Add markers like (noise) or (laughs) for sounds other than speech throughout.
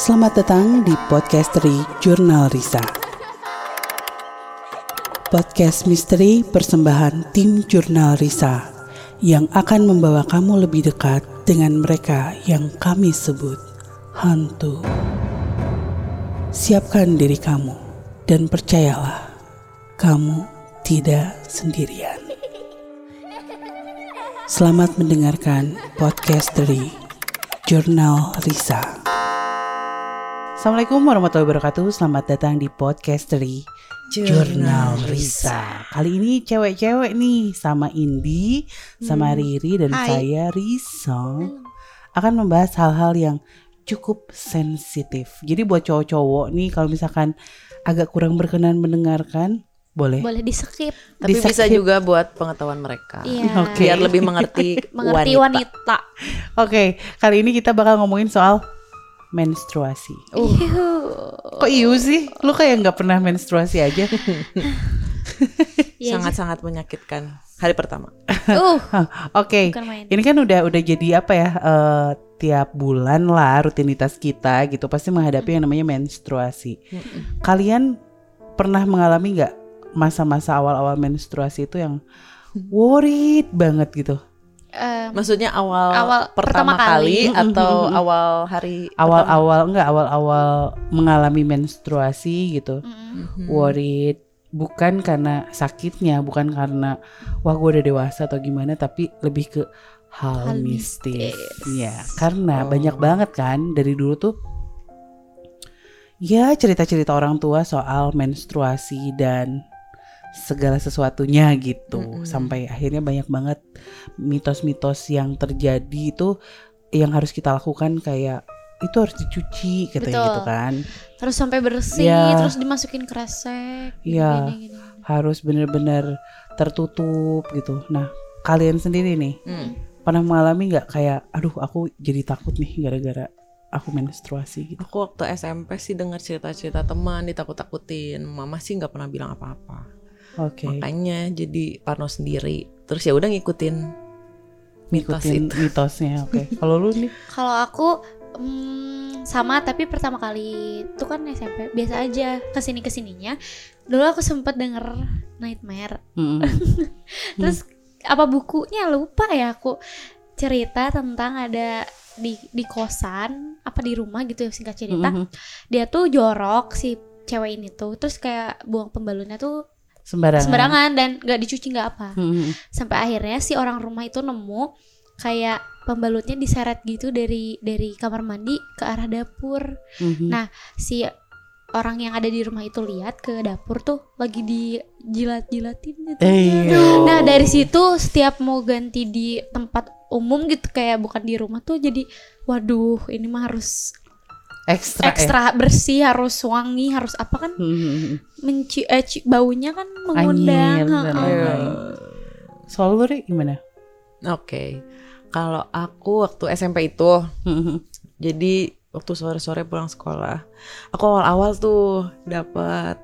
Selamat datang di Podcastery Jurnal Risa. Podcast misteri persembahan tim Jurnal Risa yang akan membawa kamu lebih dekat dengan mereka yang kami sebut hantu. Siapkan diri kamu dan percayalah, kamu tidak sendirian. Selamat mendengarkan podcast dari Jurnal Risa. Assalamualaikum warahmatullahi wabarakatuh. Selamat datang di podcast dari Jurnal Risa. Kali ini cewek-cewek nih sama Indi, sama Riri dan Hai. saya Risa akan membahas hal-hal yang cukup sensitif. Jadi buat cowok-cowok nih kalau misalkan agak kurang berkenan mendengarkan, boleh. boleh di skip Tapi Di bisa juga buat pengetahuan mereka. Iya. Oke. Biar lebih mengerti, (laughs) mengerti wanita, Oke, kali ini kita bakal ngomongin soal menstruasi. Uh. Kok iu sih? Lu kayak nggak pernah menstruasi aja? (laughs) Iya, Sangat-sangat menyakitkan. Hari pertama. uh (laughs) Oke, main ini kan udah udah jadi apa ya? eh, tiap bulan lah rutinitas kita gitu pasti menghadapi yang namanya menstruasi. Kalian pernah mengalami nggak masa-masa awal-awal menstruasi itu yang worried banget gitu? Em, Maksudnya awal, Awal pertama, pertama kali, kali. atau Mm, mm, mm. awal hari Awal-awal enggak awal-awal mengalami menstruasi gitu. mm-mm. pertama? Hmm. worried bukan karena sakitnya bukan karena wah gue udah dewasa atau gimana tapi lebih ke hal, Hal mistis mistis. ya karena Oh. banyak banget kan dari dulu tuh ya cerita-cerita orang tua soal menstruasi dan segala sesuatunya gitu Mm-mm. sampai akhirnya banyak banget mitos-mitos yang terjadi itu yang harus kita lakukan kayak itu harus dicuci katanya Betul. gitu kan terus sampai bersih Iya. terus dimasukin kresek Iya. gini, gini. harus bener-bener tertutup gitu. Nah, kalian sendiri nih Hmm. pernah mengalami nggak kayak, aduh aku jadi takut nih gara-gara aku menstruasi gitu. Aku waktu SMP sih dengar cerita-cerita teman ditakut-takutin. Mama sih nggak pernah bilang apa-apa. Oke, Makanya jadi parno sendiri. Terus ya udah ngikutin mitos ngikutin itu. mitosnya. Oke, (laughs) kalau lu nih, kalau aku mm, sama tapi pertama kali itu kan SMP biasa aja ke sini ke sininya dulu aku sempet denger nightmare. Mm, (laughs) terus apa bukunya? Lupa ya aku. Cerita tentang ada di di kosan apa di rumah gitu ya singkat cerita. Mm, dia tuh jorok si cewek ini tuh. Terus kayak buang pembalunnya tuh sembarangan. sembarangan dan nggak dicuci nggak apa Mm, sampai akhirnya si orang rumah itu nemu kayak pembalutnya diseret gitu dari dari kamar mandi ke arah dapur mm, Nah, si orang yang ada di rumah itu lihat ke dapur tuh lagi dijilat-jilatin gitu. Eyo. Nah, dari situ setiap mau ganti di tempat umum gitu kayak bukan di rumah tuh jadi waduh, ini mah harus ekstra, ya? ekstra bersih, harus wangi, harus apa kan Mm, menci eh, ci- baunya kan mengundang. Lain-lain. Soal lu Ri, gimana? Oke. Kalau aku waktu SMP itu Mm, Jadi waktu sore-sore pulang sekolah, aku awal-awal tuh dapat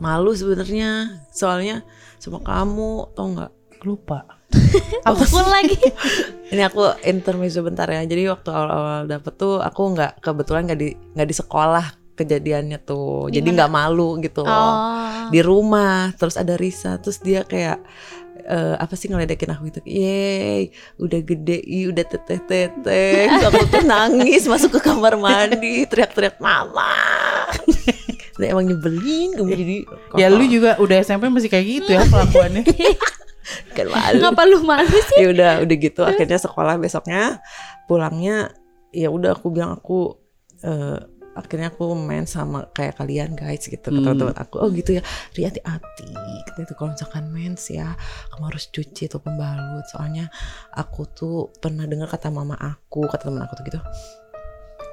malu sebenarnya, soalnya sama kamu, tau nggak? lupa. (laughs) Apa pun lagi. (laughs) Ini aku intermezzo bentar ya. Jadi waktu awal-awal dapet tuh aku nggak kebetulan nggak di nggak di sekolah kejadiannya tuh, jadi nggak malu gitu loh. Oh. Di rumah, terus ada Risa, terus dia kayak eh, apa sih ngeledekin aku gitu, yeay, udah gede, ih, udah teteh teteh, Terus aku tuh nangis masuk ke kamar mandi, teriak-teriak mama. (laughs) Nah, emang nyebelin kamu jadi Ya lu juga udah SMP masih kayak gitu ya kelakuannya. Kan malu. Ngapa lu malu sih? ya udah udah gitu. Akhirnya sekolah. Besoknya pulangnya ya udah aku bilang aku eh, akhirnya aku main sama kayak kalian guys gitu Hmm. teman-teman aku. Oh gitu ya. Hati-hati. Gitu itu kalau misalkan mens ya kamu harus cuci tuh pembalut. Soalnya aku tuh pernah dengar kata mama aku kata teman aku tuh gitu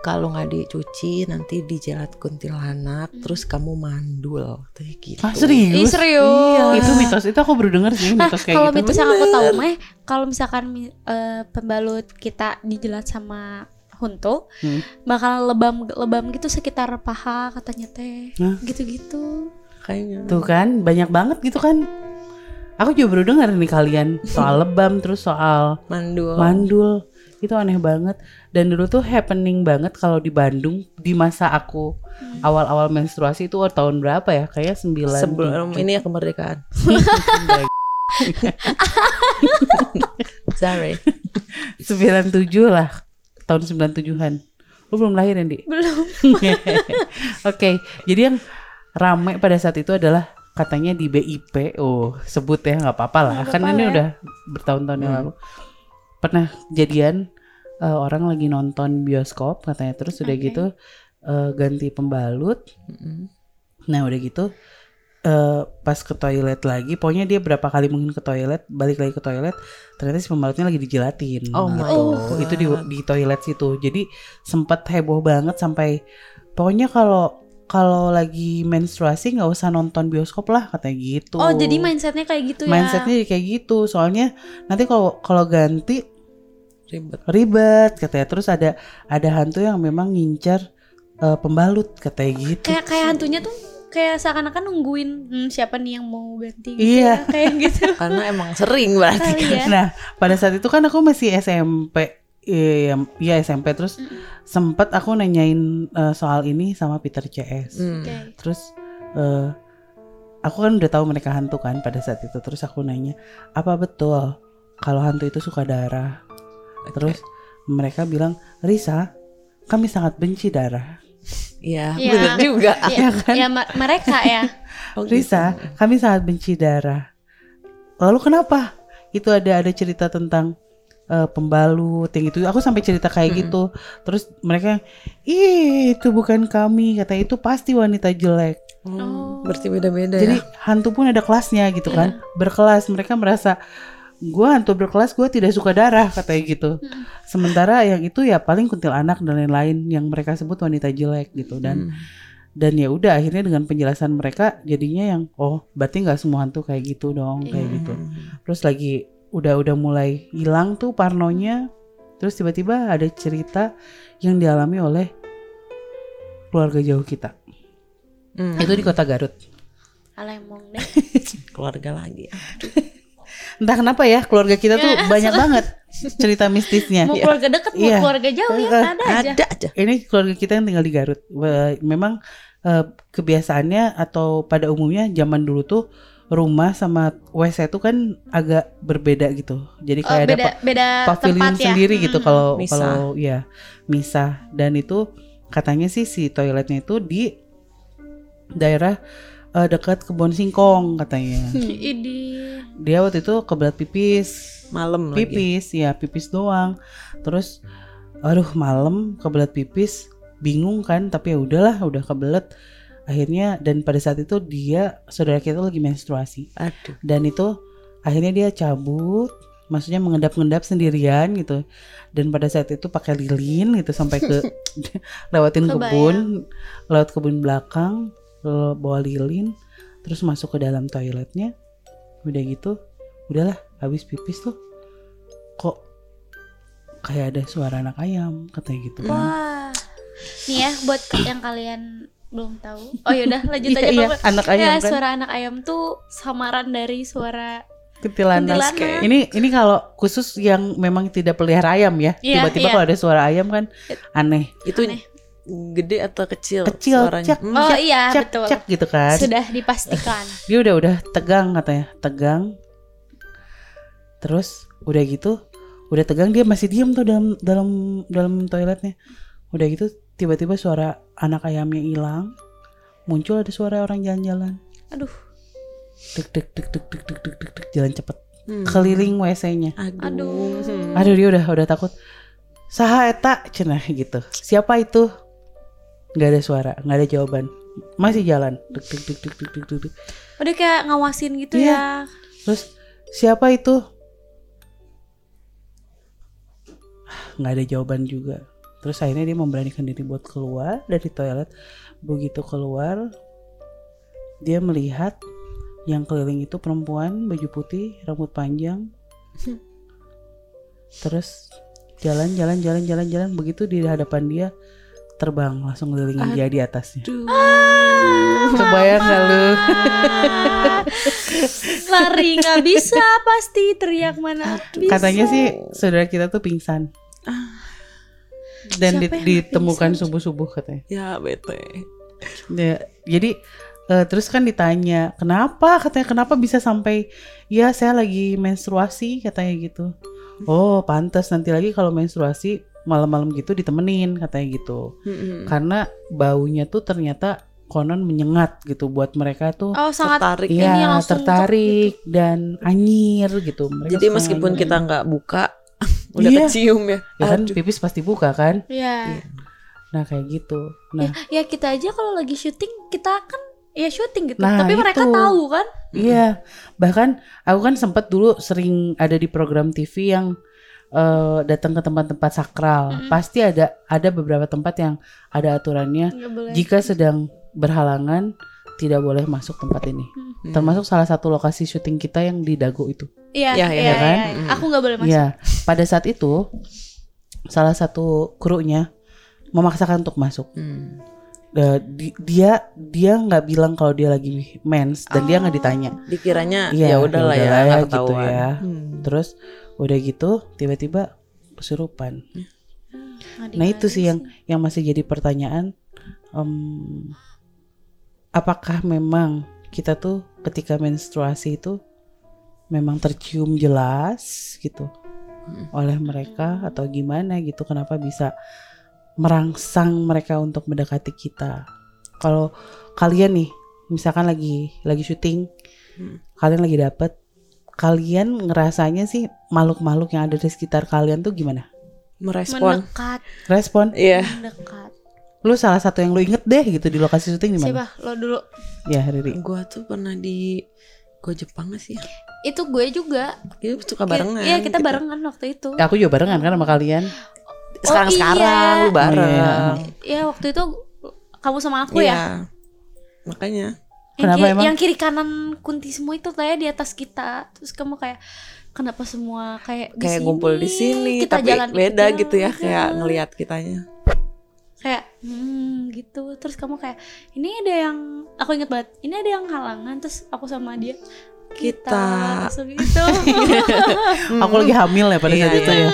kalau nggak dicuci nanti dijelat kuntilanak terus kamu mandul kayak gitu Ah serius? Ih, serius. Iya. Itu mitos itu aku baru denger sih Nah, mitos kayak kalau gitu. mitos yang aku tahu mah, kalau misalkan mi- eh, pembalut kita dijelat sama huntu, Hmm. bakal lebam lebam gitu sekitar paha katanya teh, Hah? gitu-gitu. kayaknya Tuh kan banyak banget gitu kan. Aku juga baru dengar nih kalian soal (laughs) lebam terus soal mandul mandul. Itu aneh banget dan dulu tuh happening banget kalau di Bandung di masa aku Hmm. awal-awal menstruasi itu tahun berapa ya kayak sembilan Sebelum ini ya kemerdekaan. (laughs) Sorry. sembilan tujuh lah tahun sembilan tujuhan lu belum lahir ya Di? Belum. (laughs) Oke, jadi yang rame pada saat itu adalah katanya di BIP. Oh, sebut ya nggak apa-apa lah. Nggak Kan apa-apa ini ya. udah bertahun-tahun yang Hmm. lalu. Pernah jadian eh, orang lagi nonton bioskop katanya terus udah Oke. gitu eh, ganti pembalut. Mm-mm. Nah, udah gitu eh pas ke toilet lagi, pokoknya dia berapa kali mungkin ke toilet, balik lagi ke toilet, ternyata si pembalutnya lagi dijelatin. Oh my gitu. God. Itu di di toilet situ. Jadi sempat heboh banget sampai pokoknya kalau kalau lagi menstruasi nggak usah nonton bioskop lah katanya gitu. Oh, jadi mindsetnya kayak gitu ya. mindsetnya kayak gitu. Soalnya nanti kalau kalau ganti Ribet. ribet katanya. Terus ada ada hantu yang memang ngincar eh, pembalut katanya gitu. Kayak kayak hantunya tuh kayak seakan-akan nungguin hmm, siapa nih yang mau ganti gitu Iya. ya, kayak (laughs) gitu. Karena emang sering berarti Kali kan. ya. Nah, pada saat itu kan aku masih SMP. Iya, iya SMP terus sempet aku nanyain eh, soal ini sama Peter CS. Hmm. Oke. Terus eh, aku kan udah tahu mereka hantu kan pada saat itu. Terus aku nanya, "Apa betul kalau hantu itu suka darah?" Oke. Terus mereka bilang, "Risa, kami sangat benci darah." Iya, Iya. bener juga. Ya, ya ma- mereka ya. (laughs) Oh, gitu. Risa, kami sangat benci darah. Lalu kenapa? Itu ada ada cerita tentang eh, pembalut yang itu. Aku sampai cerita kayak Mm-mm. gitu. Terus mereka, ih itu bukan kami. Kata itu pasti wanita jelek. Oh, berarti beda-beda Jadi ya. hantu pun ada kelasnya gitu kan. Iya. Berkelas. Mereka merasa gua hantu berkelas, gua tidak suka darah katanya gitu. Mm. Sementara yang itu ya paling kuntilanak dan lain-lain yang mereka sebut wanita jelek gitu dan Hmm. dan ya udah akhirnya dengan penjelasan mereka jadinya yang oh berarti nggak semua hantu kayak gitu dong kayak Iya. gitu terus lagi udah udah mulai hilang tuh parnonya terus tiba-tiba ada cerita yang dialami oleh keluarga jauh kita Hmm. itu di kota Garut Alemong deh. (laughs) keluarga lagi. Entah kenapa ya keluarga kita tuh banyak banget cerita mistisnya Mau keluarga deket, mau Iya. keluarga jauh ya, ada aja. Ada aja. ini keluarga kita yang tinggal di Garut memang eh, kebiasaannya atau pada umumnya zaman dulu tuh rumah sama WC itu kan agak berbeda gitu jadi Oh, kayak ada beda beda pavilion tempat ya. sendiri gitu Mm-mm. kalau Misah. kalau ya misah dan itu katanya sih si toiletnya itu di daerah eh, dekat kebun singkong katanya. (laughs) Idi. dia waktu itu kebelat pipis. Malam lagi. pipis ya pipis doang. Terus aduh malam kebelat pipis. Bingung kan tapi ya udahlah udah kebelet. Akhirnya dan pada saat itu dia saudara kita lagi menstruasi. Aduh. dan itu akhirnya dia cabut. Maksudnya mengendap-endap sendirian gitu. Dan pada saat itu pakai lilin gitu sampai ke (laughs) (laughs) lewatin Kebayang. kebun lewat kebun belakang eh, bawa lilin terus masuk ke dalam toiletnya udah gitu udahlah habis pipis tuh kok kayak ada suara anak ayam katanya gitu kan Wah. Nih ya buat yang kalian belum tahu. Oh yaudah lanjut (laughs) Iya, aja iya, Papa. anak ayam ya, kan suara anak ayam tuh samaran dari suara Kuntilanak. Ini ini kalau khusus yang memang tidak pelihara ayam ya. Iya, Tiba-tiba iya. kalau ada suara ayam kan aneh. Itu Aneh. Gede atau kecil? Kecil, suaranya? cek. Hmm. Oh iya Cek betul. cek gitu kan. Sudah dipastikan. (laughs) Dia udah udah tegang katanya, tegang. Terus udah gitu, udah tegang dia masih diem tuh dalam dalam dalam toiletnya. Udah gitu tiba-tiba suara anak ayamnya hilang. Muncul ada suara orang jalan-jalan. Aduh. Dek dek dek dek dek dek dek dek, dek jalan cepet. Hmm. Keliling WC-nya. Aduh. Aduh. Aduh dia udah udah takut. Saha eta cenah gitu. Siapa itu? Nggak ada suara, nggak ada jawaban. Masih jalan. Dek dek dek dek dek dek, dek. Udah kayak ngawasin gitu Iya. ya. Terus siapa itu? Nggak ada jawaban juga. Terus akhirnya dia memberanikan diri buat keluar dari toilet. Begitu keluar, dia melihat yang keliling itu perempuan baju putih, rambut panjang. Terus jalan jalan jalan jalan jalan begitu di hadapan dia terbang langsung ngelilingin dia di atasnya. Aduh. Kebayang gak lu? (laughs) Lari nggak bisa pasti teriak mana. Bisa. Katanya sih saudara kita tuh pingsan. Dan di- ditemukan subuh-subuh katanya. Ya bete. Ya, jadi eh, terus kan ditanya, "Kenapa?" katanya, "Kenapa bisa sampai ya saya lagi menstruasi?" katanya gitu. Oh, pantas nanti lagi kalau menstruasi malam-malam gitu ditemenin katanya gitu. Mm-mm. Karena baunya tuh ternyata konon menyengat gitu buat mereka tuh Oh sangat Tertarik. ini langsung tertarik dan anyir gitu. Mereka Jadi meskipun anyir. kita nggak buka, (laughs) udah Iya. kecium ya. ya kan Aduh. pipis pasti buka kan. Iya. Nah, kayak gitu. Nah, Ya kita aja kalau lagi syuting kita kan ya syuting gitu. Nah, Tapi mereka itu. tahu kan? Iya, bahkan aku kan sempat dulu sering ada di program TV yang eh, datang ke tempat-tempat sakral. Mm-mm. Pasti ada ada beberapa tempat yang ada aturannya jika sedang berhalangan tidak boleh masuk tempat ini. Hmm. Termasuk salah satu lokasi syuting kita yang di Dago itu. Iya, Ya, iya, ya, iya, kan? iya. Aku nggak boleh masuk. Iya, pada saat itu salah satu krunya memaksakan untuk masuk. Hmm. Di- dia dia nggak bilang kalau dia lagi mens dan dia nggak Oh. ditanya. Dikiranya Iya, ya udahlah ya ya, ya, gitu ketahuan. ya. Hmm. Terus udah gitu tiba-tiba kesurupan. Nggak Nah itu sih yang yang masih jadi pertanyaan. em, apakah memang kita tuh ketika menstruasi itu memang tercium jelas gitu Hmm. oleh mereka atau gimana gitu? Kenapa bisa merangsang mereka untuk mendekati kita? Kalau kalian nih, misalkan lagi lagi syuting, Hmm. kalian lagi dapet, kalian ngerasanya sih makhluk-makhluk yang ada di sekitar kalian tuh gimana? Merespon. Mendekat, Respon? Iya. mendekat. Lu salah satu yang lu inget deh gitu di lokasi syuting di mana? Siapa? Lo dulu. Ya Riri. Gua tuh pernah di Gua Jepang gak sih? Itu gue juga. Itu suka barengan. Iya, kita gitu. barengan waktu itu. Ya, aku juga barengan kan sama kalian. Sekarang-sekarang iya. lu bareng. Iya, waktu itu kamu sama aku Iya. ya. Makanya. Yang, Kenapa kiri, emang? yang kiri kanan kunti semua itu kayak di atas kita. Terus kamu kayak kenapa semua kayak di kayak sini, ngumpul di sini kita tapi jalan beda ikut gitu ya kayak ngelihat kitanya. kayak hmm gitu terus kamu kayak ini ada yang aku inget banget ini ada yang halangan terus aku sama dia kita, Kita. gitu (laughs) Aku lagi hamil ya pada Iya, saat itu iya. ya.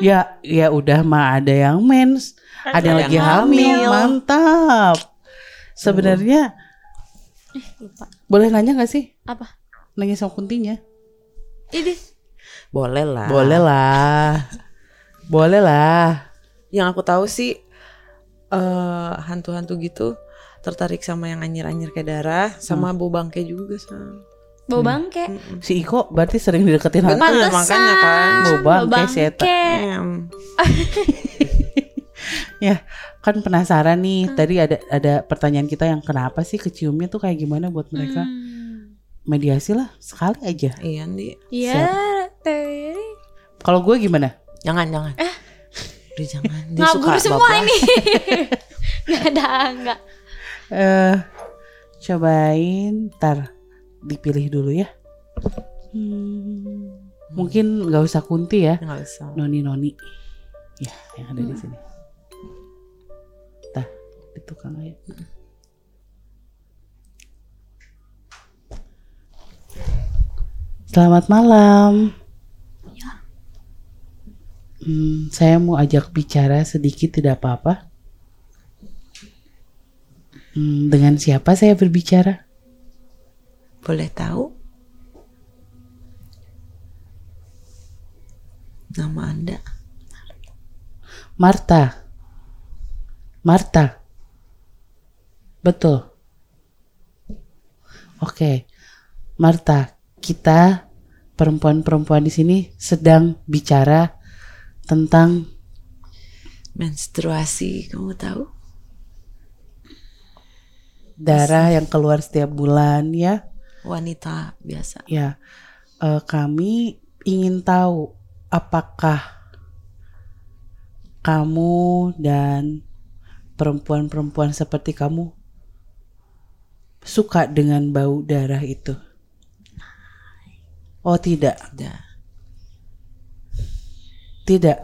Ya, ya udah mah ada yang mens, ada yang Ada lagi yang hamil, hamil. mantap. Sebenarnya lupa boleh nanya gak sih? apa Nanya sama kuntinya? ini Boleh lah. Boleh lah. Boleh lah. Yang aku tahu sih eh hantu-hantu gitu tertarik sama yang anyir-anyir kayak darah sama bau bangke juga sama. bau bangke Mm-mm. Si Iko berarti sering dideketin hantu. Bener, makanya kan. Bau bangke si Eta. Em. (laughs) Kan penasaran nih. Tadi ada ada pertanyaan kita yang kenapa sih keciumnya tuh kayak gimana buat mereka? Hmm. Mediasi lah sekali aja. Iya nih. Iya. Kalau gue gimana? Jangan jangan. Eh. Udah jangan. Dia Ngabur suka semua bablas. ini. (laughs) Gak ada, enggak. eh cobain ntar dipilih dulu ya. Hmm, mungkin nggak usah kunti ya, Nggak usah. noni noni. Ya, yang ada di Hmm. sini. Tah, di tukang aja. Selamat malam. Hmm, saya mau ajak bicara sedikit tidak apa-apa. Hmm, dengan siapa saya berbicara? Boleh tahu? Nama Anda? Marta. Marta. Betul. Oke. Marta, kita perempuan-perempuan di sini sedang bicara tentang Menstruasi, kamu tahu? darah yang keluar setiap bulan ya. Wanita biasa. Ya. eh, kami ingin tahu apakah kamu dan perempuan-perempuan seperti kamu suka dengan bau darah itu? Oh tidak, Ada. tidak.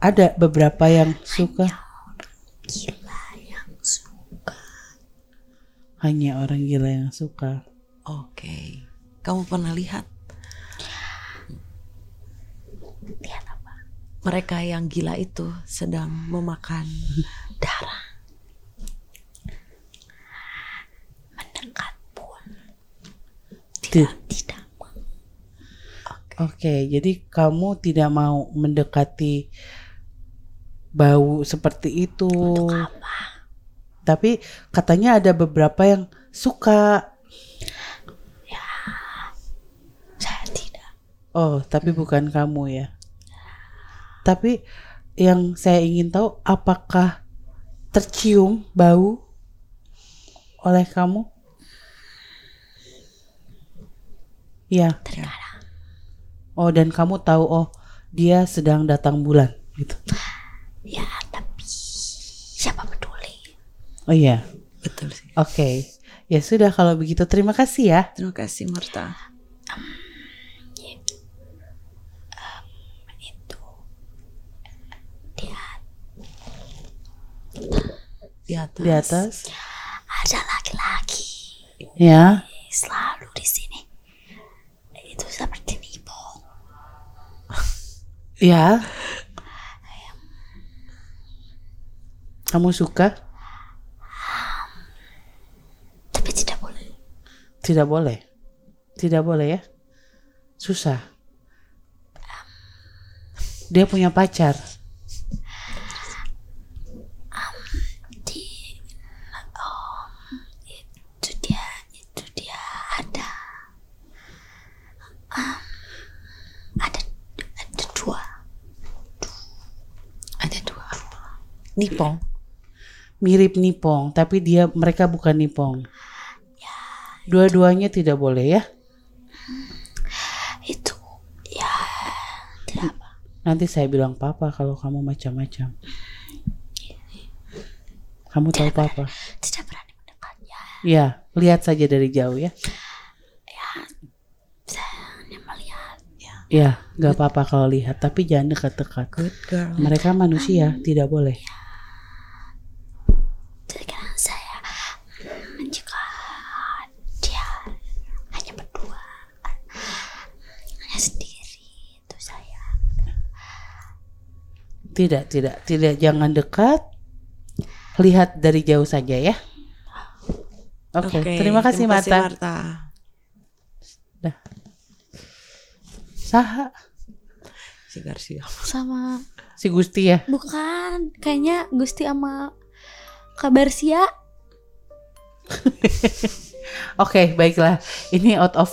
Ada beberapa yang suka. Hanya orang gila yang suka. Oke. Kamu pernah lihat? mereka yang gila itu sedang memakan darah. Mendekat pun Ti- tidak mau. Oke, jadi kamu tidak mau mendekati bau seperti itu. Tapi katanya ada beberapa yang suka. Saya tidak. Oh, tapi bukan kamu ya. Tapi yang saya ingin tahu apakah tercium bau oleh kamu? Ya. Oh, dan kamu tahu oh dia sedang datang bulan gitu. Ya, tapi siapa peduli? Oh iya. Betul sih. Oke. Ya sudah kalau begitu terima kasih ya. Terima kasih Marta. Itu dia Di atas. Di atas. ada laki-laki Ya. selalu di sini. Itu seperti nipu. Ya. Kamu suka? Tapi tidak boleh. Tidak boleh. Tidak boleh ya. Susah. Dia punya pacar. Di oh, itu dia itu dia ada um, ada ada dua Ada dua. Nipong. Mirip Nipong, tapi dia mereka bukan Nipong. Dua-duanya tidak boleh ya. itu ya tidak apa Nanti saya bilang papa kalau kamu macam-macam. Kamu tahu papa? tidak berani mendekatnya Ya, lihat saja dari jauh ya. saya hanya melihat Ya, nggak apa-apa kalau lihat, tapi jangan dekat-dekat. Mereka manusia, tidak boleh. Sekarang saya mm, jika dia hanya berdua hanya sendiri itu saya Tidak, tidak, tidak. Jangan dekat. Lihat dari jauh saja ya. Oke, terima kasih Marta. Marta. Saha, Si Garcia. sama si Gusti ya. bukan kayaknya Gusti sama kabar sia (laughs) Oke, baiklah. Ini out of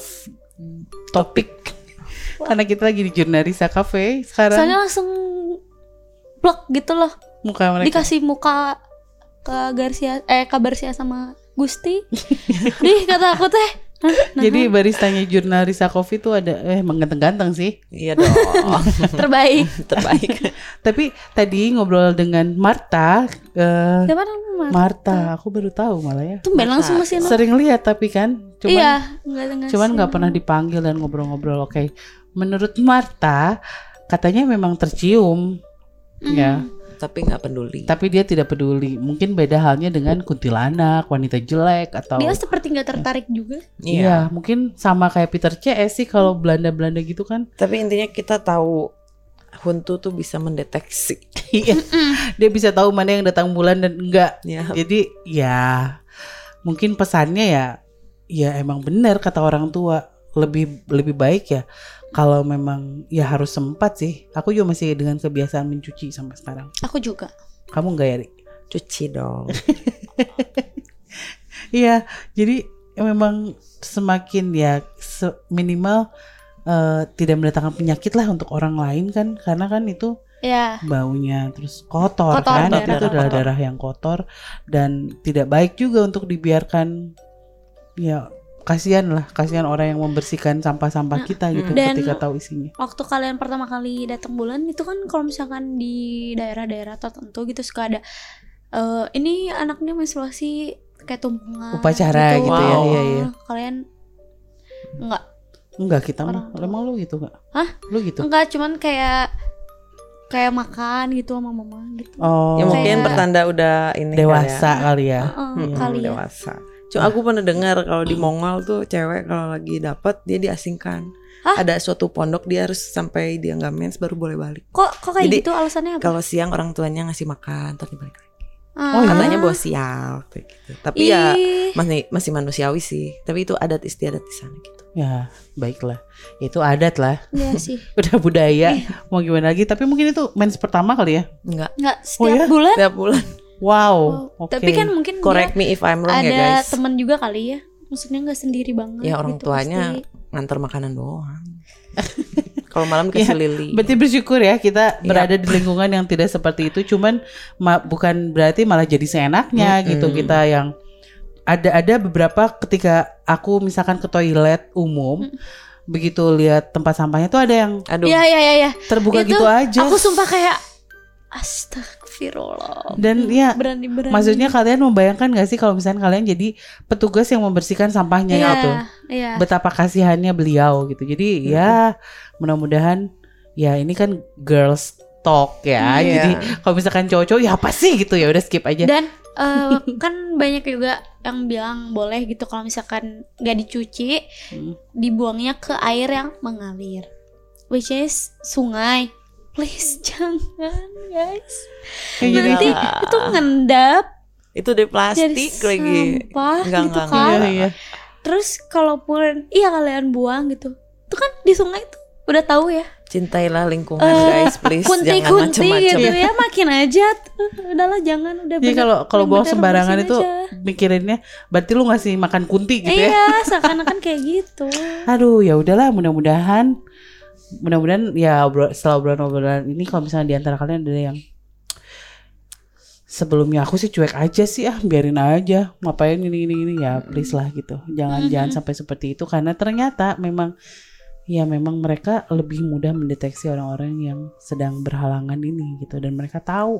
topic. Karena kita lagi di Jurnalisa Cafe sekarang. soalnya langsung blok gitu loh muka mereka. dikasih muka ke Garcia eh kabar sia sama Gusti (laughs) Dih kata aku teh Hah? Nah, Jadi baristanya Jurnalisa Coffee tuh ada eh emang ganteng-ganteng sih. Iya dong. (laughs) terbaik (laughs) Terbaik. Tapi tadi ngobrol dengan Marta, eh, siapa namanya Marta, aku baru tahu malah ya. tumben langsung mesin Sering lihat tapi kan, cuman iya nggak nggak cuman nggak pernah dipanggil dan ngobrol-ngobrol. Oke, menurut Marta katanya memang tercium, ya. Tapi nggak peduli. Tapi dia tidak peduli. Mungkin beda halnya dengan kuntilanak, wanita jelek atau dia seperti nggak tertarik juga Iya, mungkin sama kayak Peter CS sih kalau Belanda-Belanda gitu kan. Tapi intinya kita tahu Huntu tuh bisa mendeteksi. Iya. dia bisa tahu mana yang datang bulan dan enggak. Ya. Jadi ya mungkin pesannya ya ya emang benar kata orang tua lebih lebih baik ya kalau memang ya harus sempat sih. Aku juga masih dengan kebiasaan mencuci sampai sekarang. aku juga Kamu enggak ya? Cuci dong. (laughs) Iya, jadi ya memang semakin ya se- minimal eh, tidak mendatangkan penyakit lah untuk orang lain kan karena kan itu ya baunya terus kotor, Kotor, kan darah. itu adalah Kotor. darah yang kotor dan tidak baik juga untuk dibiarkan ya kasihan lah kasihan orang yang membersihkan sampah-sampah kita gitu Dan- ketika tahu isinya waktu kalian pertama kali datang bulan itu kan kalau misalkan di daerah-daerah tertentu gitu suka ada eh ini anaknya menstruasi kayak tumpengan Upacara gitu ya, Wow. iya, iya. kalian enggak enggak kita mah Orang emang lu gitu enggak Hah? lu gitu enggak cuman kayak kayak makan gitu sama mama gitu oh ya mungkin Kayak- pertanda udah ini dewasa kali kali ya Heeh, ya. Hmm, kali ya dewasa. Cuma aku pernah dengar kalau di Mongol tuh cewek kalau lagi dapat dia diasingkan. Hah? Ada suatu pondok dia harus sampai dia nggak mens baru boleh balik. Kok kok kayak Jadi, gitu alasannya apa? Kalau siang orang tuanya ngasih makan, tapi balik lagi. Ah. Oh, iya? Katanya bawa sial kayak gitu. Tapi ya Ih, masih masih manusiawi sih. Tapi itu adat istiadat di sana gitu. Ya, baiklah. Itu adat lah. Iya sih. (laughs) Udah budaya. Mau gimana lagi? Tapi mungkin itu mens pertama kali ya. Enggak. Nggak Oh, setiap ya? bulan. Setiap bulan. Wow. Oh, Oke. Tapi kan mungkin Correct me if I'm wrong ada ya guys. teman juga kali ya. Maksudnya nggak sendiri banget. Ya orang gitu, tuanya pasti. ngantar makanan doang. (laughs) Kalau malam kasih lili. Berarti bersyukur ya kita Iya. berada di lingkungan yang tidak seperti itu. Cuman ma- bukan berarti malah jadi seenaknya Mm-mm. gitu kita yang ada ada beberapa ketika aku misalkan ke toilet umum begitu lihat tempat sampahnya tuh ada yang Aduh. Iya iya iya. iya. terbuka Itu gitu aja. Aku sumpah kayak Astagfirullah. Dan ya berani berani. maksudnya kalian membayangkan gak sih kalau misalnya kalian jadi petugas yang membersihkan sampahnya iya, gitu. Iya. Betapa kasihannya beliau gitu. Jadi ya mudah-mudahan ya ini kan girls talk ya. Iya. Jadi kalau misalkan cowok-cowok ya apa sih gitu ya udah skip aja. Dan (laughs) eh, kan banyak juga yang bilang boleh gitu kalau misalkan nggak dicuci, Hmm. dibuangnya ke air yang mengalir, which is sungai. Please (laughs) jangan guys. Kayak jadi Nanti itu ngendap Itu dari plastik lagi. sampah Enggak, gitu enggak, kan. Iya, iya. Terus kalaupun iya kalian buang gitu, itu kan di sungai tuh udah tahu ya. Cintailah lingkungan Eh, guys, please. Jangan Kunti-kunti macam-macam. gitu ya, makin aja tuh. Udahlah jangan udah Jadi Iya, kalau kalau buang sembarangan itu aja. mikirinnya berarti lu ngasih makan kunti gitu ya. Iya, seakan-akan kayak gitu. Aduh, ya udahlah mudah-mudahan mudah-mudahan ya setelah obrolan-obrolan ini kalau misalnya di antara kalian ada yang sebelumnya aku sih cuek aja sih ah biarin aja. Ngapain ini ini ini ya please lah gitu. Jangan jangan sampai seperti itu karena ternyata memang ya memang mereka lebih mudah mendeteksi orang-orang yang sedang berhalangan ini gitu dan mereka tahu.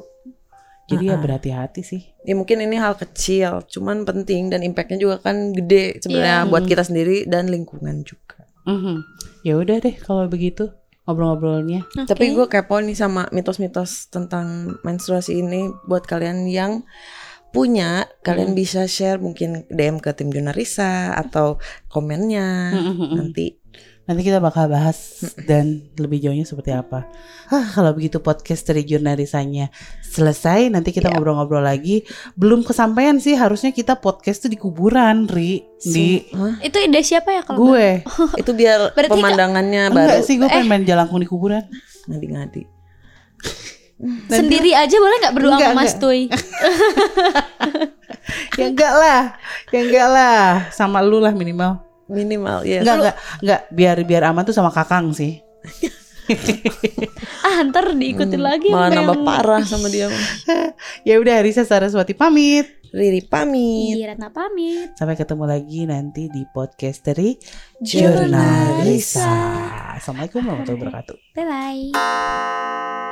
Jadi ya Uh-uh. berhati-hati sih. Ya mungkin ini hal kecil, cuman penting dan impactnya juga kan gede sebenarnya Iya. buat kita sendiri dan lingkungan juga. Mhm. ya udah deh kalau begitu ngobrol-ngobrolnya Tapi Oke. gue kepo nih sama mitos-mitos tentang menstruasi ini buat kalian yang punya, kalian bisa share mungkin DM ke tim Junarisa atau komennya Mhm, mhm. nanti. Nanti kita bakal bahas dan lebih jauhnya seperti apa. Hah, kalau begitu podcast dari jurnalisanya selesai, nanti kita Ya. ngobrol-ngobrol lagi. Belum kesampaian sih, harusnya kita podcast tuh di kuburan, Ri. Di Hah? Itu ide siapa ya kalau gue. (laughs) itu biar (laughs) Berarti pemandangannya Enggak baru sih, gue pengen main jalangkung di kuburan. ngadi-ngadi. sendiri aja boleh nggak berdua Enggak, sama Mas enggak. Tuy? (laughs) Ya enggak lah, ya enggak lah. Sama lu lah minimal. Minimal ya. Enggak, enggak, enggak. Biar biar aman tuh sama kakang sih. (laughs) Ah, ntar diikutin lagi Malah sama nambah yang- parah sama dia. (laughs) Ya udah, Risa Saraswati pamit. Riri pamit. Iya, Ratna pamit. Sampai ketemu lagi nanti di podcast dari. Jurnalisa. Assalamualaikum warahmatullahi wabarakatuh. Bye bye.